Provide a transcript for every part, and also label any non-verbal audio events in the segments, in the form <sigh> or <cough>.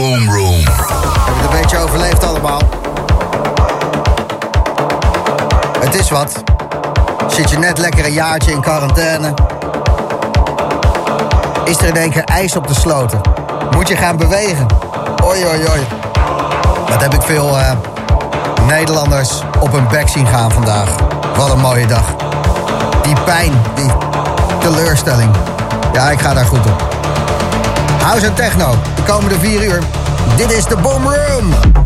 Boom Room. Heb het een beetje overleefd allemaal. Het is wat. Zit je net lekker een jaartje in quarantaine. Is er in één keer ijs op de sloten. Moet je gaan bewegen. Oi, oi, oi. Wat heb ik veel eh, Nederlanders op hun bek zien gaan vandaag. Wat een mooie dag. Die pijn, die teleurstelling. Ja, ik ga daar goed op. House en techno, de komende vier uur. Dit is de Boom Room.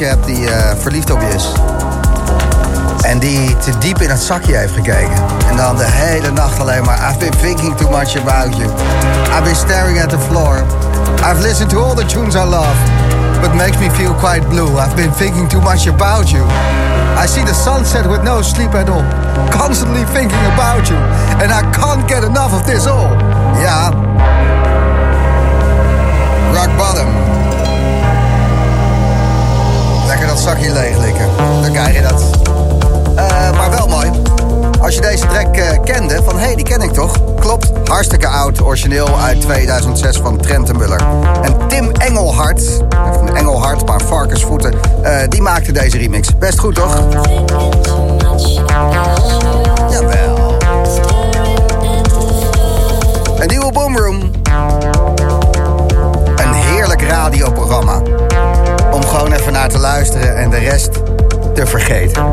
Meisje hebt die eh, verliefd op je is... en die te diep in het zakje heeft gekeken... en dan de hele nacht alleen maar... I've been thinking too much about you. I've been staring at the floor. I've listened to all the tunes I love... but makes me feel quite blue. I've been thinking too much about you. I see the sunset with no sleep at all. Constantly thinking about you. And I can't get enough of this all. Ja. Rock bottom. Zakje leeglikken. Dan krijg je dat. Eh, maar wel mooi. Als je deze track eh, kende, van hé, hey, die ken ik toch? Klopt, hartstikke oud, origineel uit 2006 van Trent en Muller. En Tim Engelhart, van Engelhart, maar varkensvoeten, eh, die maakte deze remix. Best goed, toch? Jawel. Een nieuwe Boomroom. Een heerlijk radioprogramma. Om gewoon even naar te luisteren en de rest te vergeten.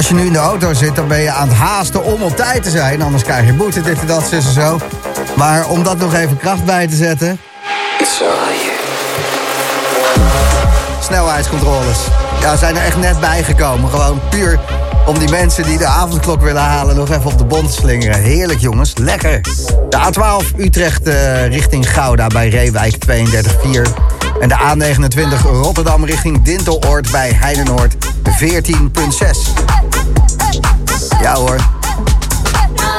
Als je nu in de auto zit, dan ben je aan het haasten om op tijd te zijn. Anders krijg je boete, dit en dat, zus en zo. Maar om dat nog even kracht bij te zetten... Snelheidscontroles. Ja, zijn er echt net bijgekomen. Gewoon puur om die mensen die de avondklok willen halen... nog even op de bond te slingeren. Heerlijk, jongens. Lekker. De A12 Utrecht uh, richting Gouda bij Reewijk 32-4. En de A29 Rotterdam richting Dinteloord bij Heidenoord 14.6. Ja hoor.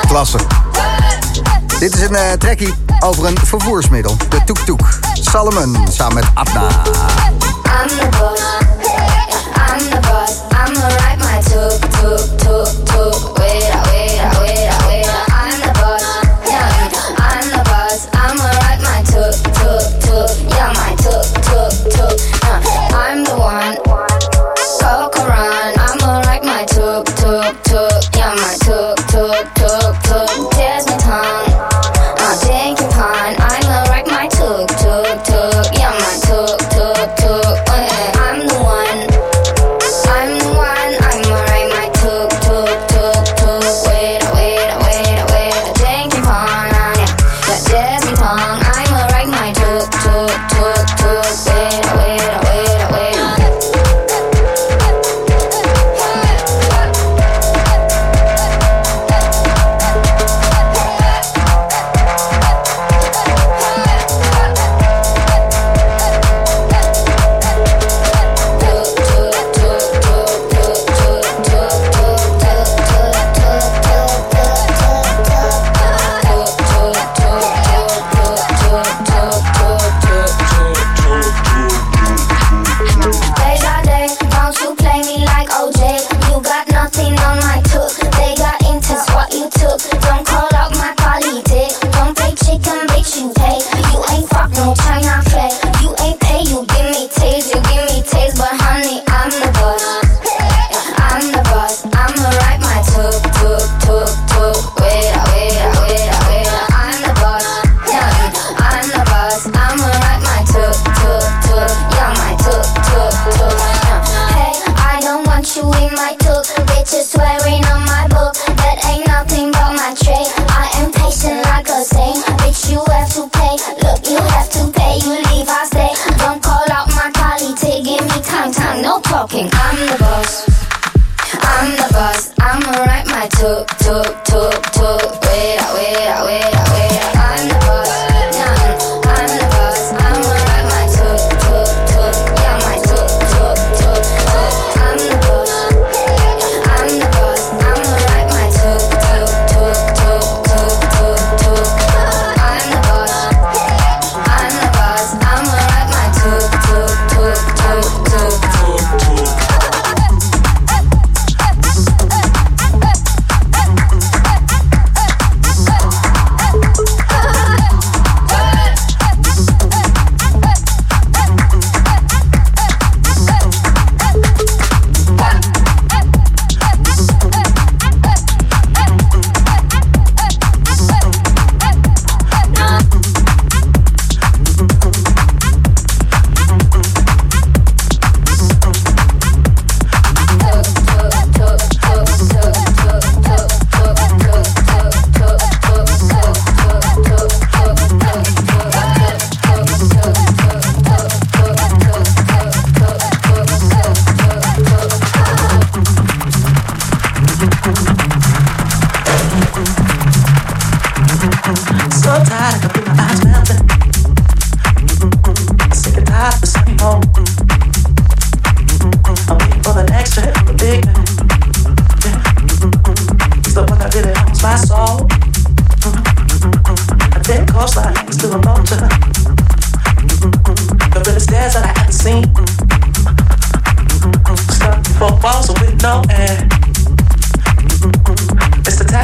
Klasse. Dit is een uh, trekkie over een vervoersmiddel. De Toek Toek. Salomon samen met Adna. I'm the boss. I'm the boss. I'm ride my tuk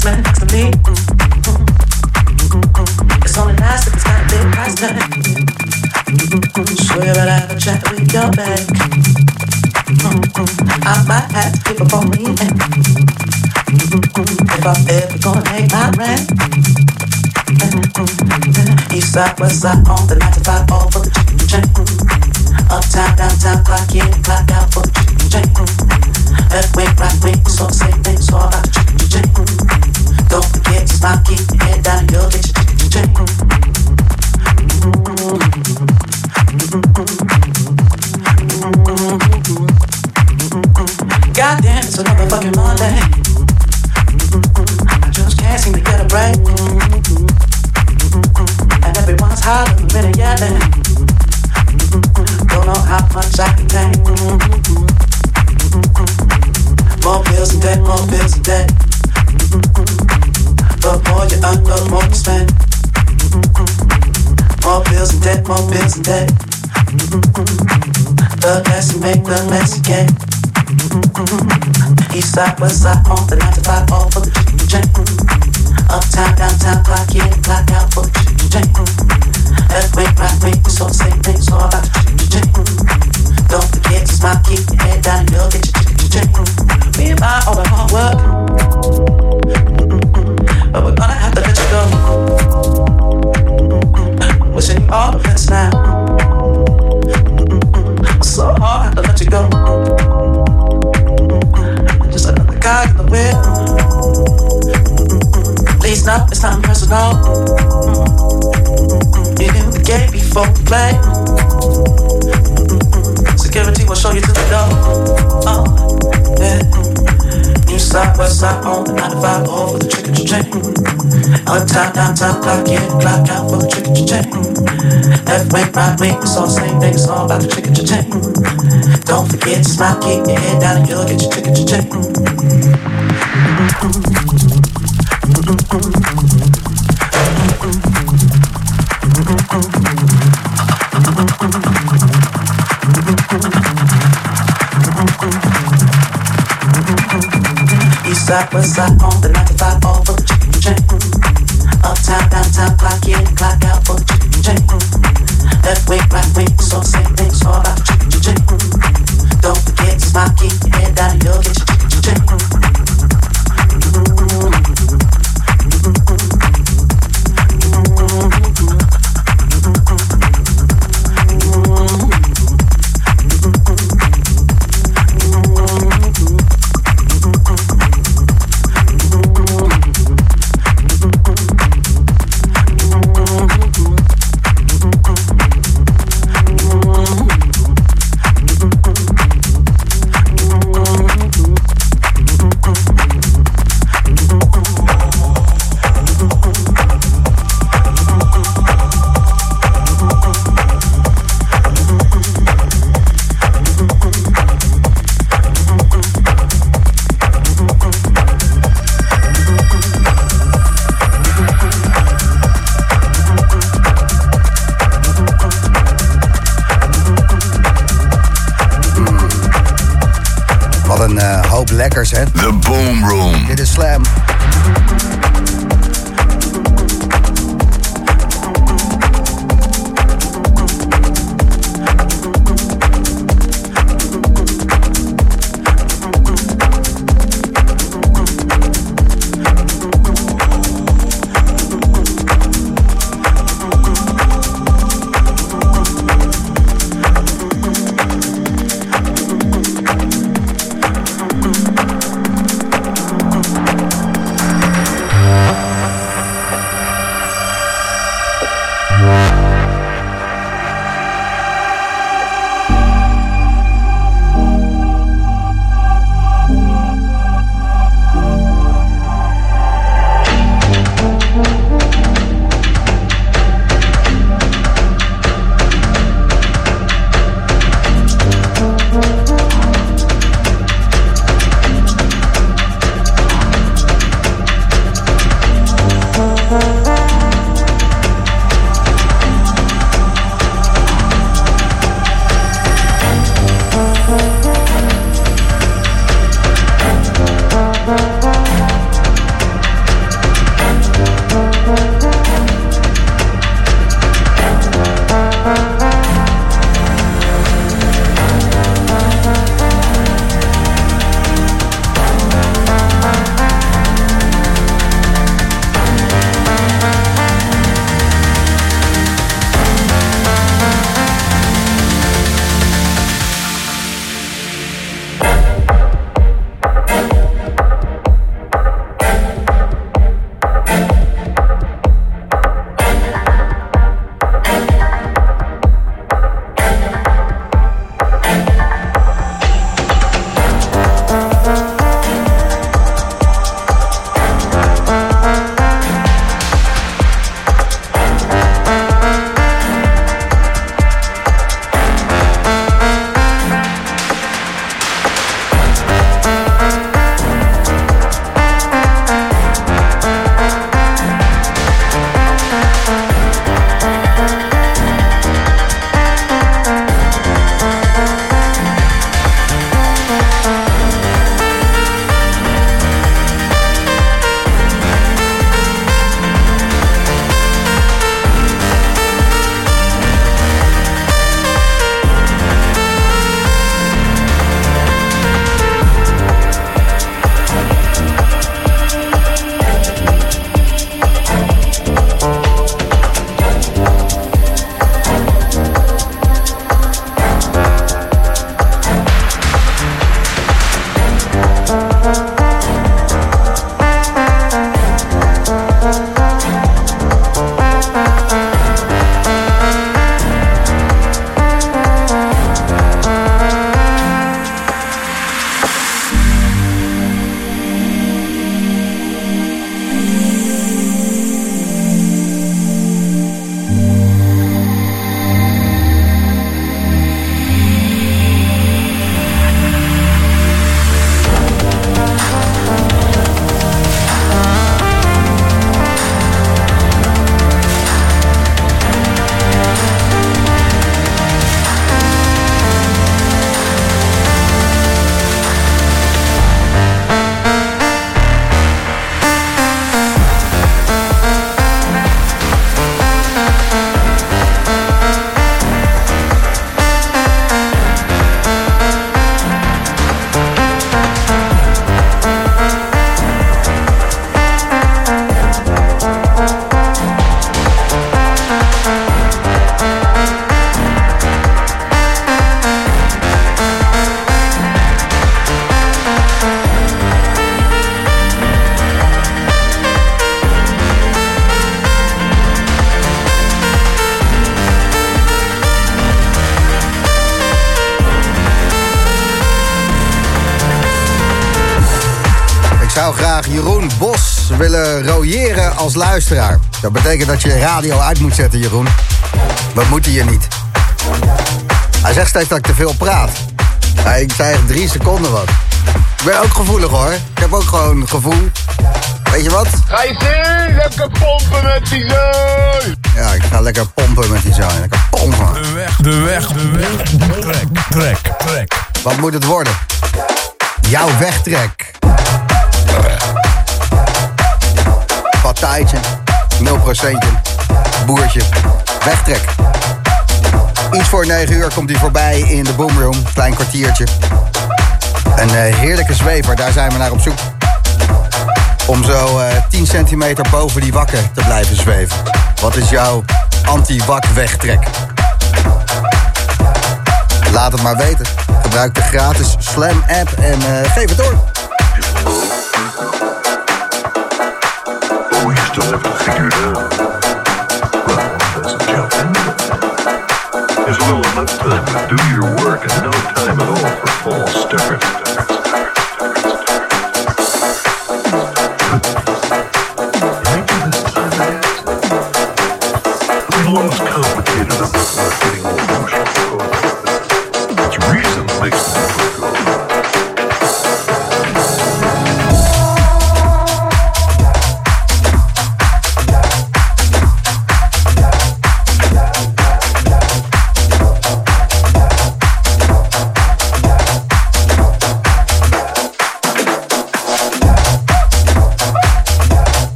price man for me. It's only nice if it's got a big price tag. Swear sure, that I have a chat with your bank. I might have to keep up on me. If I'm ever gonna make my rent. East side, west side, on the 95, all for the chicken chain. Uptown, downtown, clock in, clock out for the chicken chain. Left wing, right wing, so say. today. Mm-hmm. The mess you make, the mess you get. Mm-hmm. East side, west side, on the 9 to 5, all for the chicken mm-hmm. jack. Uptown, downtown, clock in, clock out for the chicken jack. Left way, right way, we saw the same things all about the chicken jack. Don't forget to smile, keep your head down, and you'll get your chicken jack. Me and my, all the hard work. make us all same thing. It's all about the chicken cha. Don't forget to smile, keep your head down, and you'll get your chicken cha check. East side, west side, on the night. Room. Als luisteraar. Dat betekent dat je je radio uit moet zetten, Jeroen. We moeten je niet. Hij zegt steeds dat ik te veel praat. Ja, ik zei echt drie seconden wat. Ik ben ook gevoelig hoor. Ik heb ook gewoon gevoel. Weet je wat? Ga je zin? Lekker pompen met die zooi! Ja, ik ga lekker pompen met die zoon. Lekker pompen. De weg, de weg, de weg. Trek, trek, trek. Wat moet het worden? Jouw wegtrek. Partijtje. 0%. Boertje. Wegtrek. Iets voor 9 uur komt hij voorbij in de boomroom. Klein kwartiertje. Een eh, heerlijke zwever, daar zijn we naar op zoek. Om zo eh 10 centimeter boven die wakken te blijven zweven. Wat is jouw anti-wak wegtrek? Laat het maar weten. Gebruik de gratis Slam app en eh, geef het door. Do your work and no time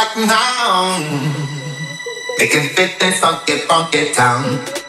right now. Making fit this funky, funky town.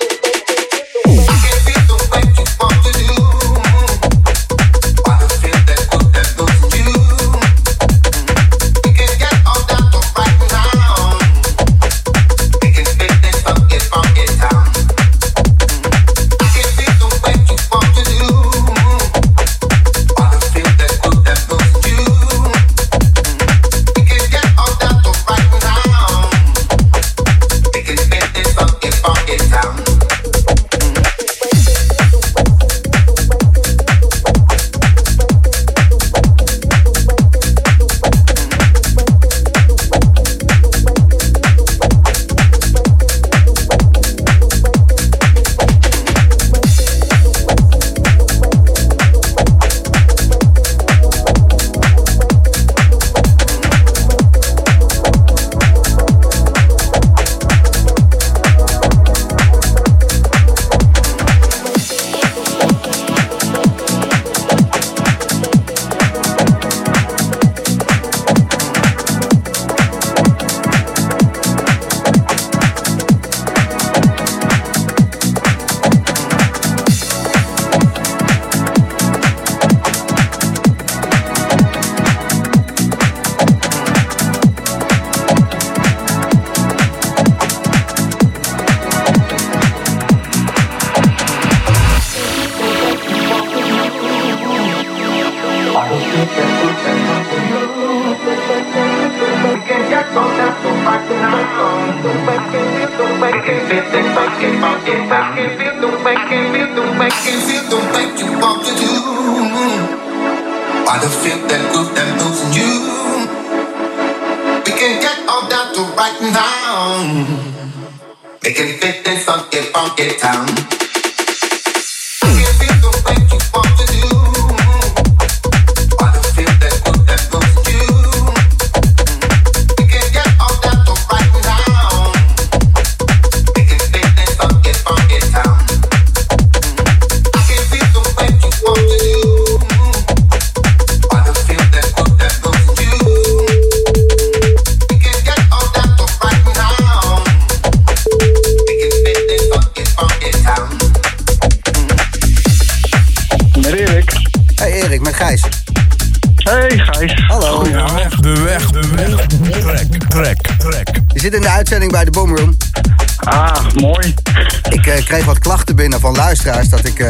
Luisteraars dat ik eh,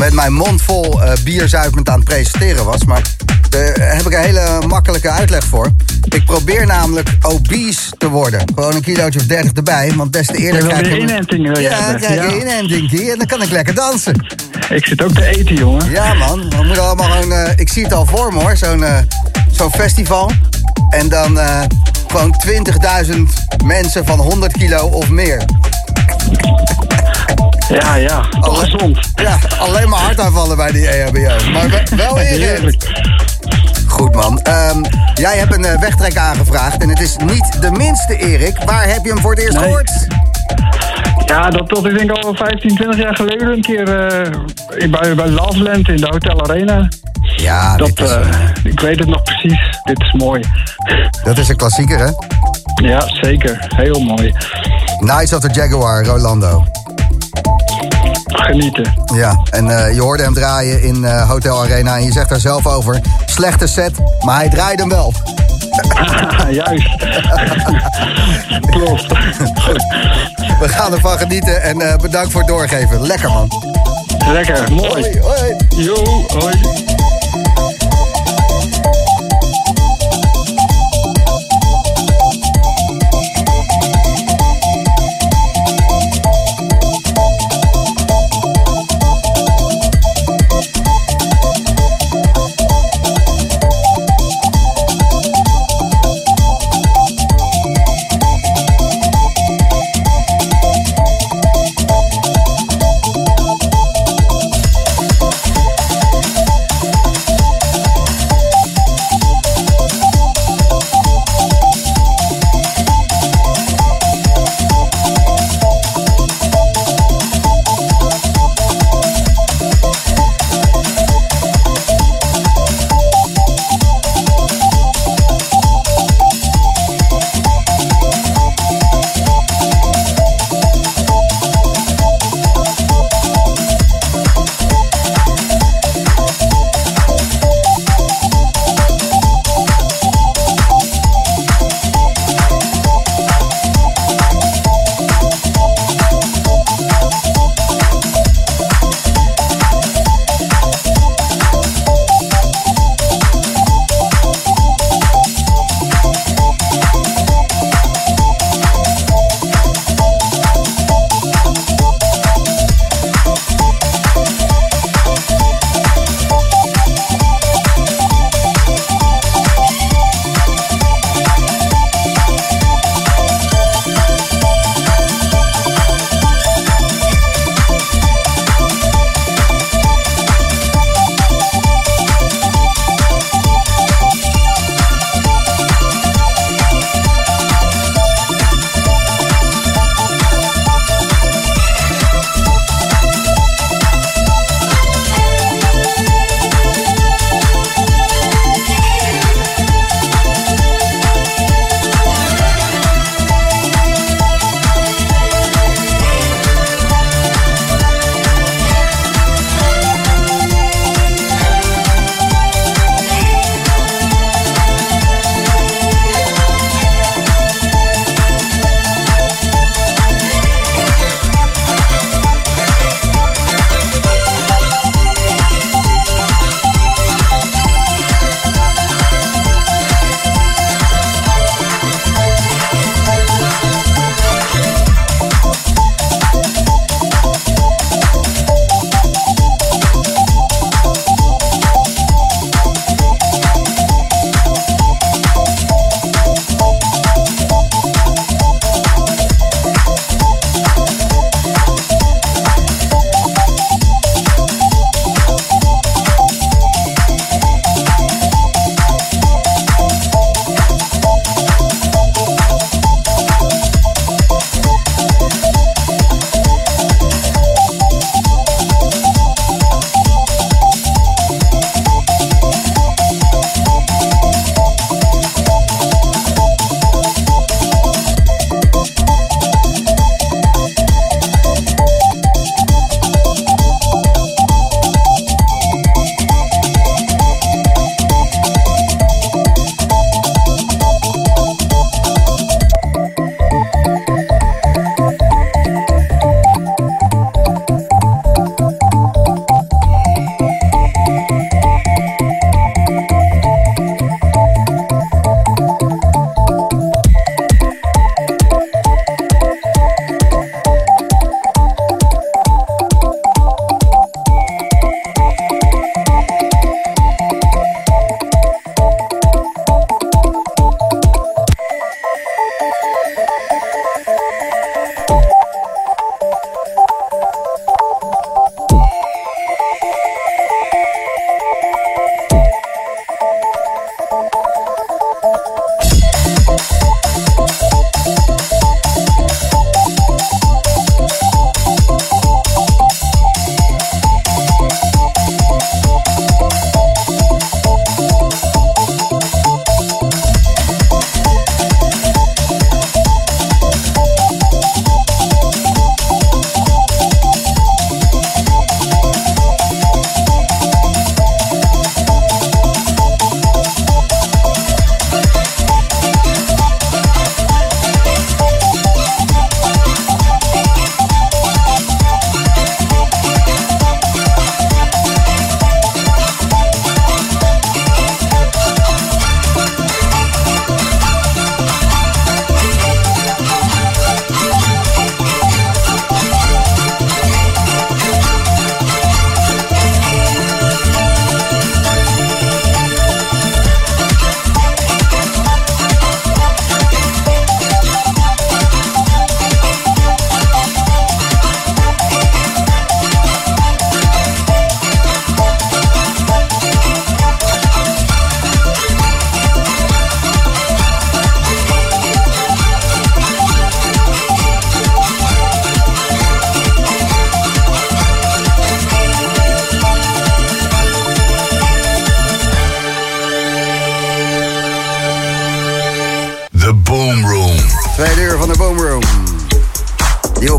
met mijn mond vol eh bierzuipend aan het presenteren was. Maar daar heb ik een hele makkelijke uitleg voor. Ik probeer namelijk obese te worden. Gewoon een kilootje of 30 erbij, want des te eerder krijg ik... inenting, wil je Ja, hebben. krijg je Ja. inenting en dan kan ik lekker dansen. Ik zit ook te eten, jongen. Ja man, we moeten allemaal gewoon... eh, ik zie het al voor me hoor, zo'n zo'n festival. En dan gewoon 20.000 mensen van 100 kilo of meer. Ja, ja. Toch Alle- gezond. <laughs> Ja, alleen maar hartaanvallen bij die EHBO. Maar we- wel Erik. Heerlijk. Goed man. Ehm, jij hebt een eh, wegtrek aangevraagd en het is niet de minste Erik. Waar heb je hem voor het eerst Nee. gehoord? Ja, dat tot ik denk al 15, 20 jaar geleden een keer eh, bij, bij Loveland in de Hotel Arena. Ja, Dat, is, eh, ik weet het nog precies. Dit is mooi. <laughs> dat is een klassieker hè? Ja, zeker. Heel mooi. Nights of the Jaguar, Rolando. Genieten. Ja, en eh, je hoorde hem draaien in eh, Hotel Arena en je zegt daar zelf over... slechte set, maar hij draaide hem wel. <laughs> Juist. <laughs> Klopt. We gaan ervan genieten en eh, bedankt voor het doorgeven. Lekker man. Lekker, mooi. Hoi, hoi. Yo, hoi.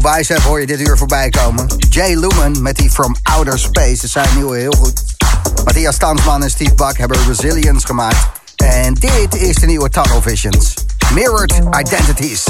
Bicep hoor je dit uur voorbij komen. Jay Lumen met die From Outer Space. Dat zijn nieuwe heel goed. Matthias Stansman en Steve Buck hebben Resilience gemaakt. En dit is de nieuwe Tunnel Visions. Mirrored Identities.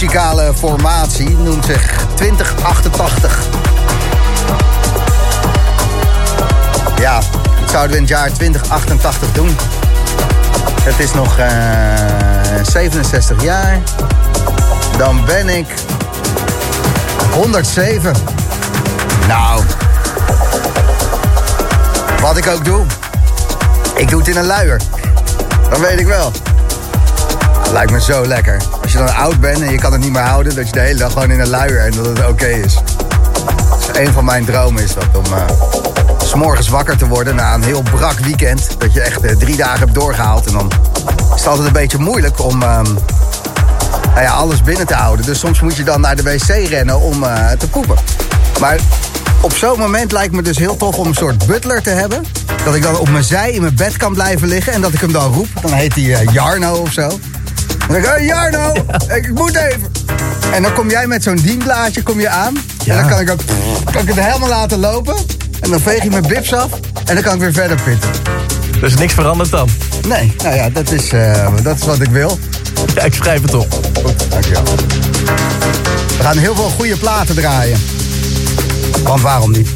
Muzikale formatie noemt zich 2088. Ja, dat zouden we in het jaar 2088 doen. Het is nog eh, 67 jaar. Dan ben ik 107. Nou, wat ik ook doe, ik doe het in een luier. Dat weet ik wel. Lijkt me zo lekker. Als je dan oud bent en je kan het niet meer houden, dat je de hele dag gewoon in een luier en dat het oké is. Dus een van mijn dromen is dat om uh, s wakker te worden na een heel brak weekend. Dat je echt uh, drie dagen hebt doorgehaald. En dan is het altijd een beetje moeilijk om uh, nou ja, alles binnen te houden. Dus soms moet je dan naar de wc rennen om uh, te poepen. Maar op zo'n moment lijkt me dus heel tof om een soort butler te hebben. Dat ik dan op mijn zij in mijn bed kan blijven liggen en dat ik hem dan roep. Dan heet hij Jarno of zo. Dan hey Jarno, ja. ik moet even. En dan kom jij met zo'n dienblaadje kom je aan. Ja. En dan kan ik, ook, kan ik het helemaal laten lopen. En dan veeg je mijn bips af. En dan kan ik weer verder pitten. Dus niks veranderd dan? Nee, nou ja, dat is, uh, dat is wat ik wil. Ja, ik schrijf het op. Goed, dankjewel. We gaan heel veel goede platen draaien. Want waarom niet?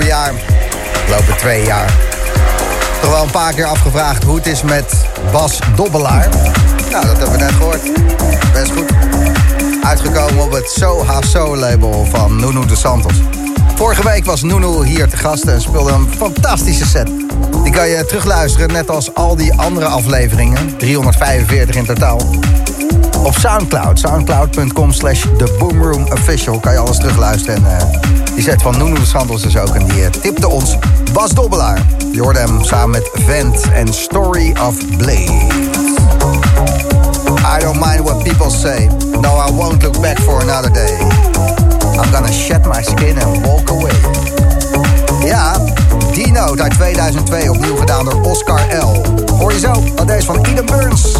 Afgelopen jaar, afgelopen twee jaar, toch wel een paar keer afgevraagd hoe het is met Bas Dobbelaar. Nou, dat hebben we net gehoord. Best goed. Uitgekomen op het Soha So label van Nuno de Santos. Vorige week was Nuno hier te gast en speelde een fantastische set. Die kan je terugluisteren, net als al die andere afleveringen. 345 in totaal. Op Soundcloud, soundcloud.com slash Boomroom Official kan je alles terugluisteren. En eh, die set van de Santos dus ook. En die eh, tipte ons Bas Dobbelaar. Je samen met Vent en Story of Blade. I don't mind what people say. No, I won't look back for another day. I'm gonna shed my skin and walk away. Ja, die noot uit 2002 opnieuw gedaan door Oscar L. Hoor je zo, dat deze van Eden Burns.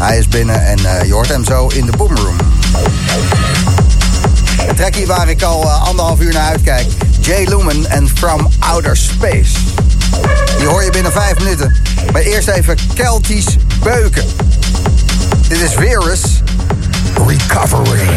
Hij is binnen en eh, je hoort hem zo in de boomroom. Een trekkie waar ik al eh, anderhalf uur naar uitkijk. Jay Lumen en From Outer Space. Die hoor je binnen vijf minuten. Maar eerst even Keltisch beuken. Dit is Virus Recovery.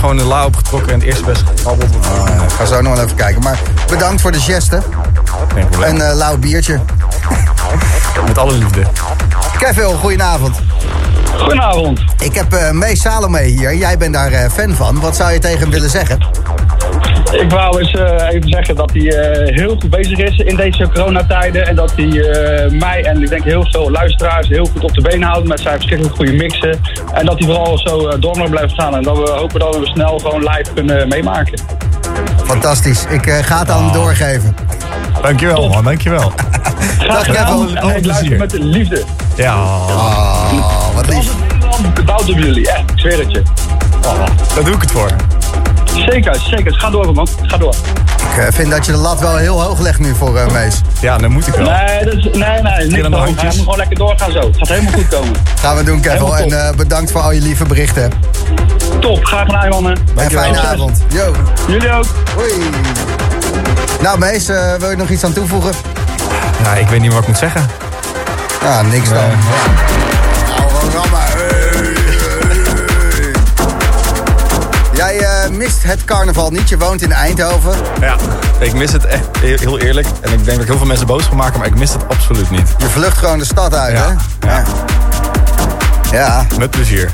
Gewoon de la opgetrokken en het eerste best gekrabbeld. Oh, ja, ik ga zo nog wel even kijken. Maar bedankt voor de geste. Geen probleem. Een eh, lauw biertje. <laughs> Met alle liefde. Kevin, goedenavond. Goedenavond. Ik heb eh Mees Salome hier. Jij bent daar eh, fan van. Wat zou je tegen hem willen zeggen? Ik wou eens eh, even zeggen dat hij eh, heel goed bezig is in deze coronatijden. En dat hij eh, mij en ik denk heel veel luisteraars heel goed op de been houdt met zijn verschillende goede mixen. En dat hij vooral zo door mag blijven gaan. En dat we hopen dat we snel gewoon live kunnen meemaken. Fantastisch. Ik eh, ga het aan hem doorgeven. Dankjewel, man. Dankjewel. <laughs> Graag gedaan. En ik luister met liefde. Ja, Oh, wat lief. Bouwt op jullie, echt. Ik zweer het je. daar doe ik het voor. Zeker, zeker. Ga door, man. Ga door. Ik eh, vind dat je de lat wel heel hoog legt nu voor eh, Mees. Ja, dan moet ik wel. Nee, dat is, nee, nee. Hoog. Hij moet gewoon lekker doorgaan zo. Het gaat helemaal goed komen. Gaan we doen, Kevin. En eh, bedankt voor al je lieve berichten. Top. Graag gedaan, mannen. En fijne Succes. avond. Yo. Jullie ook. Hoi. Nou, Mees, wil je nog iets aan toevoegen? Ja, ik weet niet wat ik moet zeggen. Ja, niks dan. Nee. Mist het carnaval niet. Je woont in Eindhoven. Ja, ik mis het echt heel eerlijk. En ik denk dat ik heel veel mensen boos ga maken, maar ik mis het absoluut niet. Je vlucht gewoon de stad uit, Ja, hè? ja. Ja. Met plezier.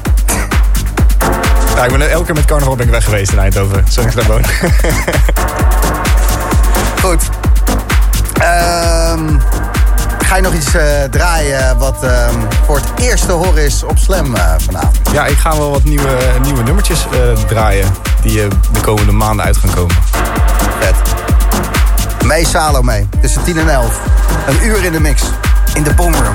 Ja, ik ben elke keer met carnaval ben ik weg geweest in Eindhoven. Zodat ik daar woon. <laughs> Goed. Ehm, ga je nog iets eh, draaien wat ehm, voor het eerst te horen is op Slam eh, vanavond? Ja, ik ga wel wat nieuwe, nieuwe nummertjes eh, draaien. Die eh, de komende maanden uit gaan komen. Vet. Mee Salome, tussen 10 en 11. Een uur in de mix. In de boomroom.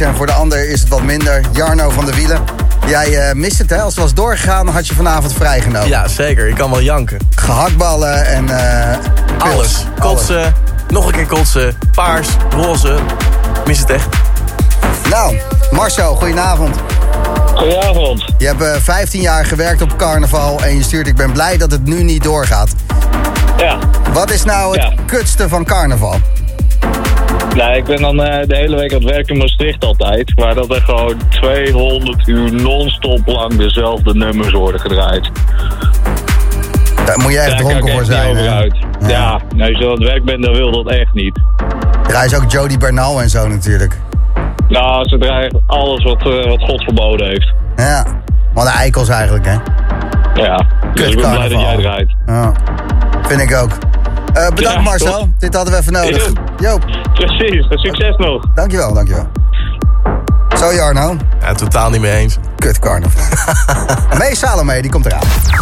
En voor de ander is het wat minder. Jarno van de Wielen. Jij eh, mist het, hè? Als het was doorgegaan, had je vanavond vrijgenomen. Ja, zeker. Ik kan wel janken. Gehaktballen en... eh. Alles. Kotsen, nog een keer kotsen, paars, roze. Mis het echt. Nou, Marcel, goedenavond. Goedenavond. Je hebt eh, 15 jaar gewerkt op carnaval en je stuurt... Ik ben blij dat het nu niet doorgaat. Ja. Wat is nou het Ja. kutste van carnaval? Nou, ik ben dan eh, de hele week aan het werken in Maastricht altijd. Waar dat er gewoon 200 uur non-stop lang dezelfde nummers worden gedraaid. Daar moet je echt dronken voor zijn. Ja, nou, als je aan het werk bent, dan wil dat echt niet. Daar is ook Jody Bernal en zo natuurlijk. Nou, ze draaien alles wat, eh, wat God verboden heeft. Ja, wat een eikels eigenlijk, hè? Ja, dus ik ben blij dat jij draait. Ja, vind ik ook. Eh, bedankt Ja, Marcel, dit hadden we even nodig. Jo. Joop, Precies, succes nog. dankjewel, dankjewel. Zo Jarno, Ja, totaal niet mee eens. kut carnaval. <laughs> Mee Salome, die komt eraan.